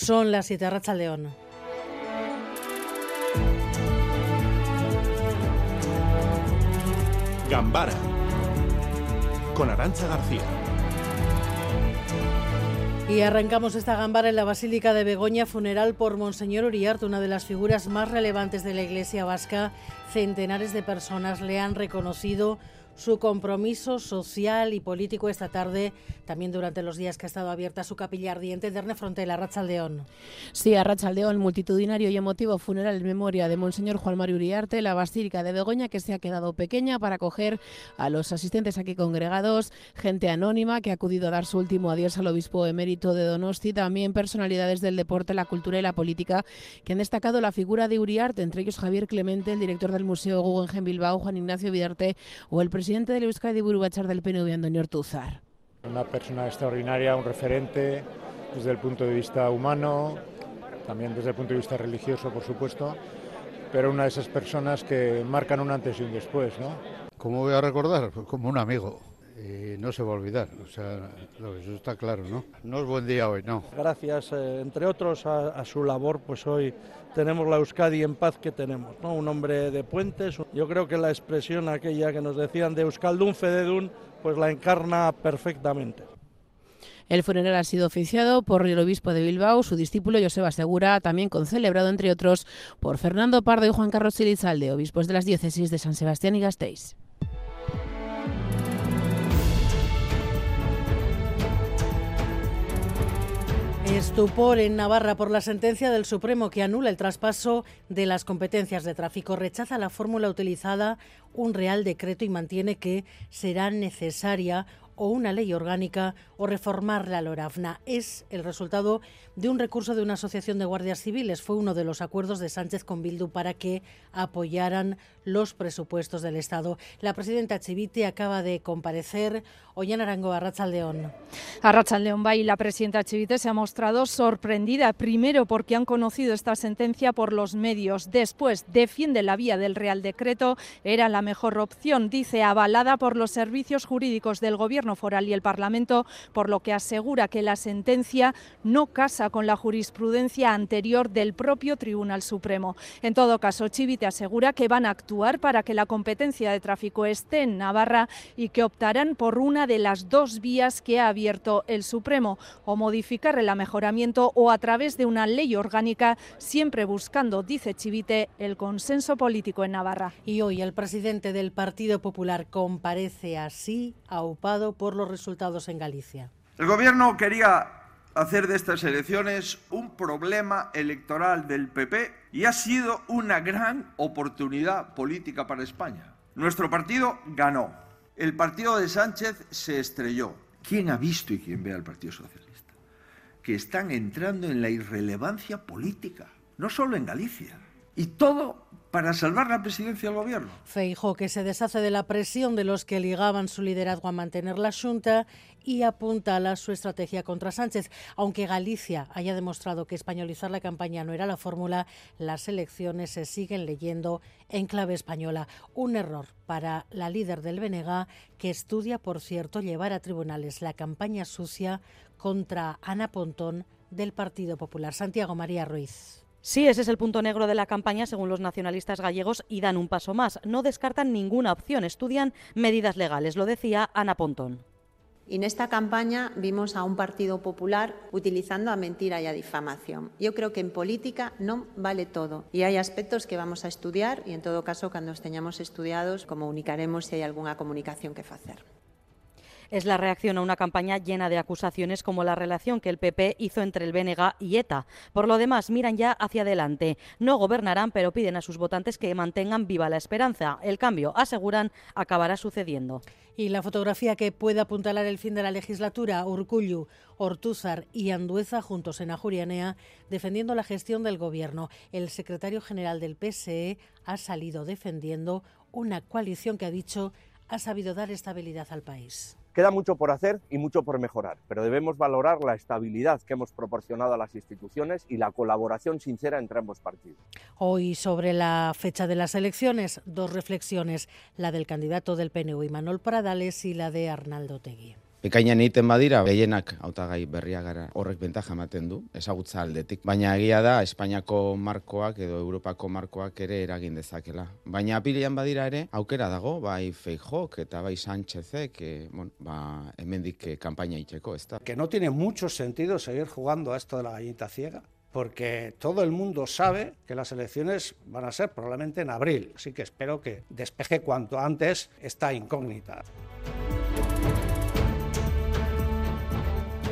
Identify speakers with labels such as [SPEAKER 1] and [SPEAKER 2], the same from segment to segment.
[SPEAKER 1] Son las 7 Racha León.
[SPEAKER 2] Gambara con Arancha García.
[SPEAKER 1] Y arrancamos esta gambara en la Basílica de Begoña, funeral por Monseñor Uriarte, una de las figuras más relevantes de la Iglesia vasca. Centenares de personas le han reconocido su compromiso social y político esta tarde, también durante los días que ha estado abierta su capilla ardiente de Erne Frontera, Rachaldeón.
[SPEAKER 3] Sí, a Rachaldeón, multitudinario y emotivo funeral en memoria de Monseñor Juan Mario Uriarte, la Basílica de Begoña, que se ha quedado pequeña para acoger a los asistentes aquí congregados, gente anónima que ha acudido a dar su último adiós al obispo emérito de Donosti, también personalidades del deporte, la cultura y la política que han destacado la figura de Uriarte, entre ellos Javier Clemente, el director del Museo Guggenheim Bilbao, Juan Ignacio Vidarte o el presidente presidente del Euskadi Burubachar del PNV, Antonio Ortuzar.
[SPEAKER 4] Una persona extraordinaria, un referente desde el punto de vista humano, también desde el punto de vista religioso, por supuesto, pero una de esas personas que marcan un antes y un después, ¿no?
[SPEAKER 5] ¿Cómo voy a recordar? Pues como un amigo. Y no se va a olvidar, o sea, eso está claro, ¿no? No es buen día hoy, no.
[SPEAKER 6] Gracias, eh, entre otros, a, a, su labor, pues hoy tenemos la Euskadi en paz que tenemos, ¿no? Un hombre de puentes. Yo creo que la expresión aquella que nos decían de Euskaldun Fededun, pues la encarna perfectamente.
[SPEAKER 3] El funeral ha sido oficiado por el obispo de Bilbao, su discípulo Joseba Segura, también concelebrado, entre otros, por Fernando Pardo y Juan Carlos Silizalde, obispos de las diócesis de San Sebastián y Gasteiz.
[SPEAKER 1] Estupor en Navarra por la sentencia del Supremo que anula el traspaso de las competencias de tráfico. Rechaza la fórmula utilizada, un real decreto y mantiene que será necesaria o una ley orgánica o reformar la LORAFNA. Es el resultado de un recurso de una asociación de guardias civiles. Fue uno de los acuerdos de Sánchez con Bildu para que apoyaran los presupuestos del Estado. La presidenta Chivite acaba de comparecer en Arango, Arrachaldeón.
[SPEAKER 7] Arrachaldeón va y la presidenta Chivite se ha mostrado sorprendida, primero porque han conocido esta sentencia por los medios, después defiende la vía del Real Decreto, era la mejor opción, dice, avalada por los servicios jurídicos del Gobierno Foral y el Parlamento, por lo que asegura que la sentencia no casa con la jurisprudencia anterior del propio Tribunal Supremo. En todo caso, Chivite asegura que van a actuar para que la competencia de tráfico esté en Navarra y que optarán por una de las dos vías que ha abierto el Supremo, o modificar el amejoramiento o a través de una ley orgánica, siempre buscando, dice Chivite, el consenso político en Navarra.
[SPEAKER 1] Y hoy el presidente del Partido Popular comparece así, aupado por los resultados en Galicia.
[SPEAKER 8] El gobierno quería hacer de estas elecciones un problema electoral del PP y ha sido una gran oportunidad política para España. Nuestro partido ganó. El partido de Sánchez se estrelló. ¿Quién ha visto y quién ve al Partido Socialista? Que están entrando en la irrelevancia política, no solo en Galicia. Y todo para salvar la presidencia del gobierno.
[SPEAKER 1] Feijo, que se deshace de la presión de los que ligaban su liderazgo a mantener la Junta y apuntala su estrategia contra Sánchez. Aunque Galicia haya demostrado que españolizar la campaña no era la fórmula, las elecciones se siguen leyendo en clave española. Un error para la líder del BNG, que estudia, por cierto, llevar a tribunales la campaña sucia contra Ana Pontón del Partido Popular. Santiago María Ruiz.
[SPEAKER 9] Sí, ese es el punto negro de la campaña según los nacionalistas gallegos y dan un paso más. No descartan ninguna opción, estudian medidas legales, lo decía Ana Pontón.
[SPEAKER 10] Y en esta campaña vimos a un Partido Popular utilizando a mentira y a difamación. Yo creo que en política no vale todo y hay aspectos que vamos a estudiar y en todo caso cuando los tengamos estudiados comunicaremos si hay alguna comunicación que hacer
[SPEAKER 9] es la reacción a una campaña llena de acusaciones como la relación que el PP hizo entre el BNG y ETA. Por lo demás, miran ya hacia adelante. No gobernarán, pero piden a sus votantes que mantengan viva la esperanza. El cambio, aseguran, acabará sucediendo.
[SPEAKER 1] Y la fotografía que puede apuntalar el fin de la legislatura, Urcullu, Ortúzar y Andueza juntos en Ajurianea defendiendo la gestión del gobierno. El secretario general del PSE ha salido defendiendo una coalición que ha dicho ha sabido dar estabilidad al país.
[SPEAKER 11] Queda mucho por hacer y mucho por mejorar, pero debemos valorar la estabilidad que hemos proporcionado a las instituciones y la colaboración sincera entre ambos partidos.
[SPEAKER 1] Hoy, sobre la fecha de las elecciones, dos reflexiones, la del candidato del PNU, Manuel Pradales, y la de Arnaldo Tegui.
[SPEAKER 12] Ekainan egiten badira, gehienak hautagai berria gara horrek bentaja ematen du, ezagutza aldetik. Baina egia da, Espainiako markoak edo Europako markoak ere eragin dezakela. Baina apilian badira ere, aukera dago, bai Feijok eta bai Sánchezek, e, bueno, ba, hemendik e, kampaina itxeko, ez da.
[SPEAKER 13] Que no tiene mucho sentido seguir jugando a esto de la gallinita ciega porque todo el mundo sabe que las elecciones van a ser probablemente en abril, así que espero que despeje cuanto antes esta incógnita.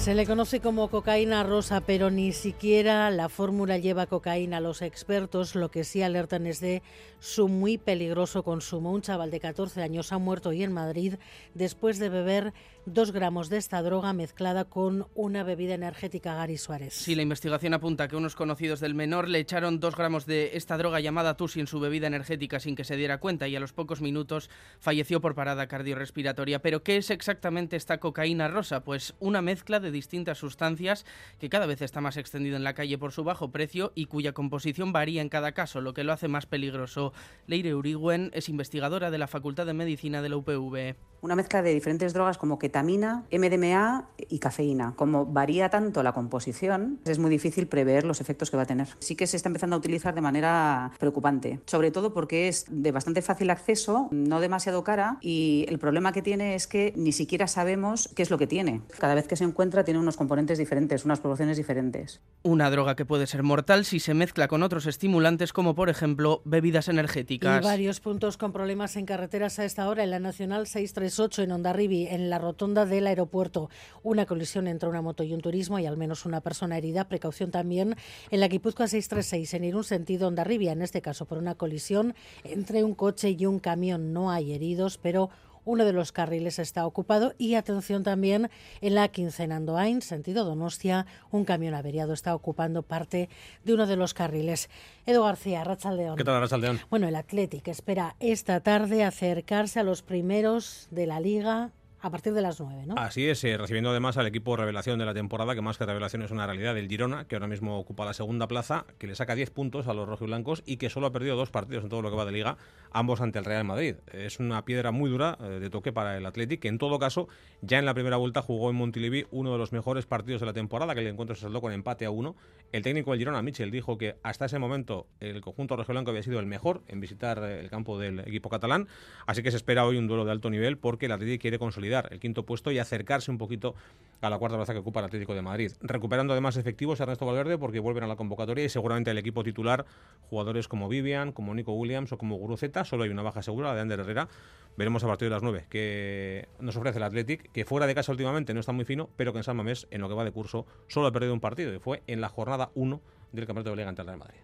[SPEAKER 1] Se le conoce como cocaína rosa, pero ni siquiera la fórmula lleva cocaína. Los expertos lo que sí alertan es de su muy peligroso consumo. Un chaval de 14 años ha muerto hoy en Madrid después de beber dos gramos de esta droga mezclada con una bebida energética Gary Suárez.
[SPEAKER 14] Sí, la investigación apunta que unos conocidos del menor le echaron dos gramos de esta droga llamada Tusi en su bebida energética sin que se diera cuenta y a los pocos minutos falleció por parada cardiorrespiratoria. Pero ¿qué es exactamente esta cocaína rosa? Pues una mezcla de distintas sustancias que cada vez está más extendido en la calle por su bajo precio y cuya composición varía en cada caso, lo que lo hace más peligroso. Leire Urigüen es investigadora de la Facultad de Medicina de la UPV.
[SPEAKER 15] Una mezcla de diferentes drogas como ketamina, MDMA y cafeína. Como varía tanto la composición, es muy difícil prever los efectos que va a tener. Sí que se está empezando a utilizar de manera preocupante, sobre todo porque es de bastante fácil acceso, no demasiado cara y el problema que tiene es que ni siquiera sabemos qué es lo que tiene. Cada vez que se encuentra tiene unos componentes diferentes, unas proporciones diferentes.
[SPEAKER 14] Una droga que puede ser mortal si se mezcla con otros estimulantes como por ejemplo bebidas energéticas.
[SPEAKER 1] Y varios puntos con problemas en carreteras a esta hora en la Nacional 638 en Ondarribi, en la rotonda del aeropuerto. Una colisión entre una moto y un turismo y al menos una persona herida. Precaución también en la Guipúzcoa 636 en ir un sentido Ondarribi, en este caso por una colisión entre un coche y un camión. No hay heridos, pero uno de los carriles está ocupado y atención también en la quincena Andoain, sentido Donostia, un camión averiado está ocupando parte de uno de los carriles. Edu García, Rachaldeón.
[SPEAKER 16] ¿Qué tal, Rachaldeón?
[SPEAKER 1] Bueno, el Athletic espera esta tarde acercarse a los primeros de la liga a partir de las 9, ¿no?
[SPEAKER 16] Así es, eh, recibiendo además al equipo revelación de la temporada, que más que revelación es una realidad, del Girona, que ahora mismo ocupa la segunda plaza, que le saca 10 puntos a los rojiblancos y que solo ha perdido dos partidos en todo lo que va de liga, ambos ante el Real Madrid. Es una piedra muy dura eh, de toque para el Athletic, que en todo caso, ya en la primera vuelta jugó en Montilivi uno de los mejores partidos de la temporada, que el encuentro se saldó con empate a uno. El técnico del Girona, Michel, dijo que hasta ese momento el conjunto rojiblanco había sido el mejor en visitar eh, el campo del equipo catalán, así que se espera hoy un duelo de alto nivel porque el Athletic quiere consolidar el quinto puesto y acercarse un poquito a la cuarta plaza que ocupa el Atlético de Madrid. Recuperando además efectivos Ernesto Valverde porque vuelven a la convocatoria y seguramente el equipo titular, jugadores como Vivian, como Nico Williams o como Guruceta, solo hay una baja segura, la de Ander Herrera. Veremos a partir de las 9 que nos ofrece el Athletic, que fuera de casa últimamente no está muy fino, pero que en San Mamés, en lo que va de curso, solo ha perdido un partido y fue en la jornada 1 del Campeonato de Liga ante el Real Madrid.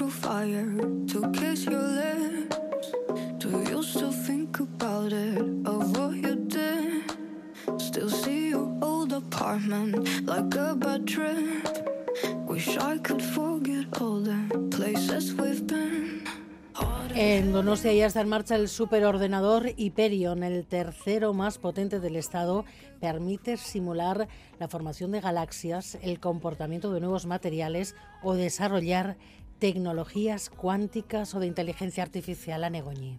[SPEAKER 16] Through fire to kiss your lips. Do you still think about it, of what you did? Still see your old apartment like a bad. Wish I could forget all the places we've been. En Donostia ya está en marcha el superordenador Hyperion, el tercero más potente del Estado. Permite simular la formación de galaxias, el comportamiento de nuevos materiales o desarrollar tecnologías cuánticas o de inteligencia artificial a Negoñi.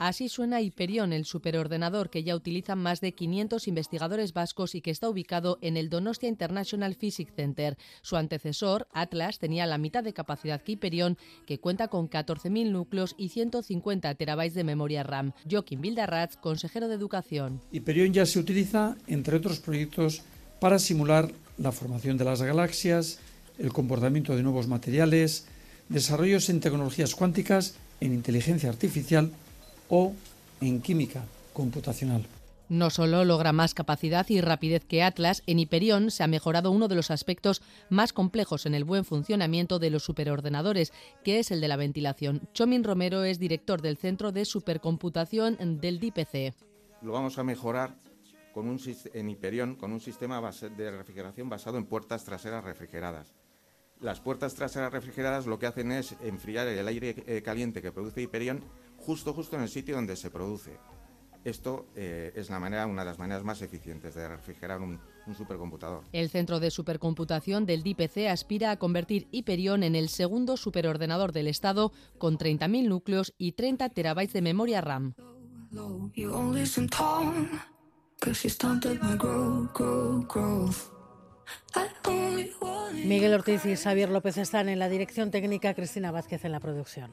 [SPEAKER 17] Así suena Hyperion, el superordenador que ya utilizan más de 500 investigadores vascos y que está ubicado en el Donostia International Physics Center. Su antecesor, Atlas, tenía la mitad de capacidad que Hyperion, que cuenta con 14.000 núcleos y 150 terabytes de memoria RAM. Joaquín Bildarratz, consejero de Educación.
[SPEAKER 18] Hyperion ya se utiliza, entre otros proyectos, para simular la formación de las galaxias, el comportamiento de nuevos materiales, desarrollos en tecnologías cuánticas, en inteligencia artificial o en química computacional.
[SPEAKER 17] No solo logra más capacidad y rapidez que Atlas, en Hyperion se ha mejorado uno de los aspectos más complejos en el buen funcionamiento de los superordenadores, que es el de la ventilación. Chomin Romero es director del Centro de Supercomputación del DIPC.
[SPEAKER 19] Lo vamos a mejorar con un, en Hyperion con un sistema de refrigeración basado en puertas traseras refrigeradas. Las puertas traseras refrigeradas lo que hacen es enfriar el aire eh, caliente que produce Hyperion justo justo en el sitio donde se produce. Esto eh, es la manera, una de las maneras más eficientes de refrigerar un, un supercomputador.
[SPEAKER 17] El Centro de Supercomputación del DIPC aspira a convertir Hyperion en el segundo superordenador del Estado con 30.000 núcleos y 30 terabytes de memoria RAM.
[SPEAKER 1] Miguel Ortiz y Xavier López están en la dirección técnica, Cristina Vázquez en la producción.